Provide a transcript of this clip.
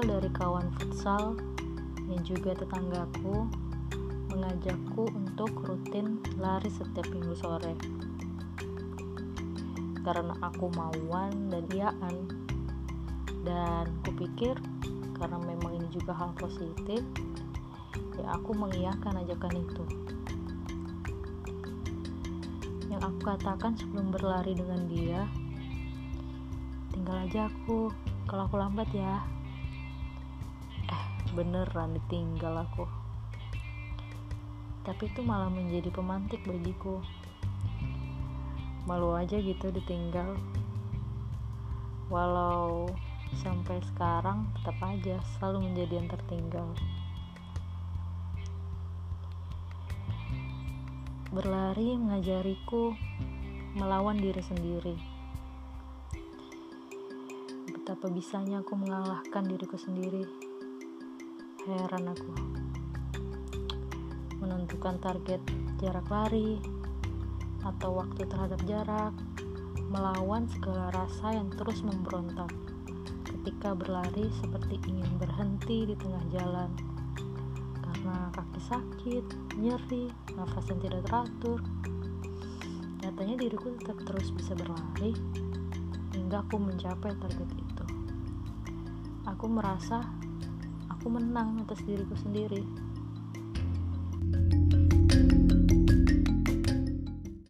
berawal dari kawan futsal yang juga tetanggaku mengajakku untuk rutin lari setiap minggu sore. Karena aku mauan dan iaan. Dan kupikir karena memang ini juga hal positif, ya aku mengiyakan ajakan itu. Yang aku katakan sebelum berlari dengan dia, tinggal aja aku kalau aku lambat ya. Beneran ditinggal aku. Tapi itu malah menjadi pemantik bagiku. Malu aja gitu ditinggal. Walau sampai sekarang tetap aja selalu menjadi yang tertinggal. Berlari mengajariku melawan diri sendiri. Betapa bisanya aku mengalahkan diriku sendiri heran aku menentukan target jarak lari atau waktu terhadap jarak, melawan segala rasa yang terus memberontak ketika berlari seperti ingin berhenti di tengah jalan karena kaki sakit, nyeri, nafas yang tidak teratur. Nyatanya diriku tetap terus bisa berlari hingga aku mencapai target itu. Aku merasa aku menang atas diriku sendiri.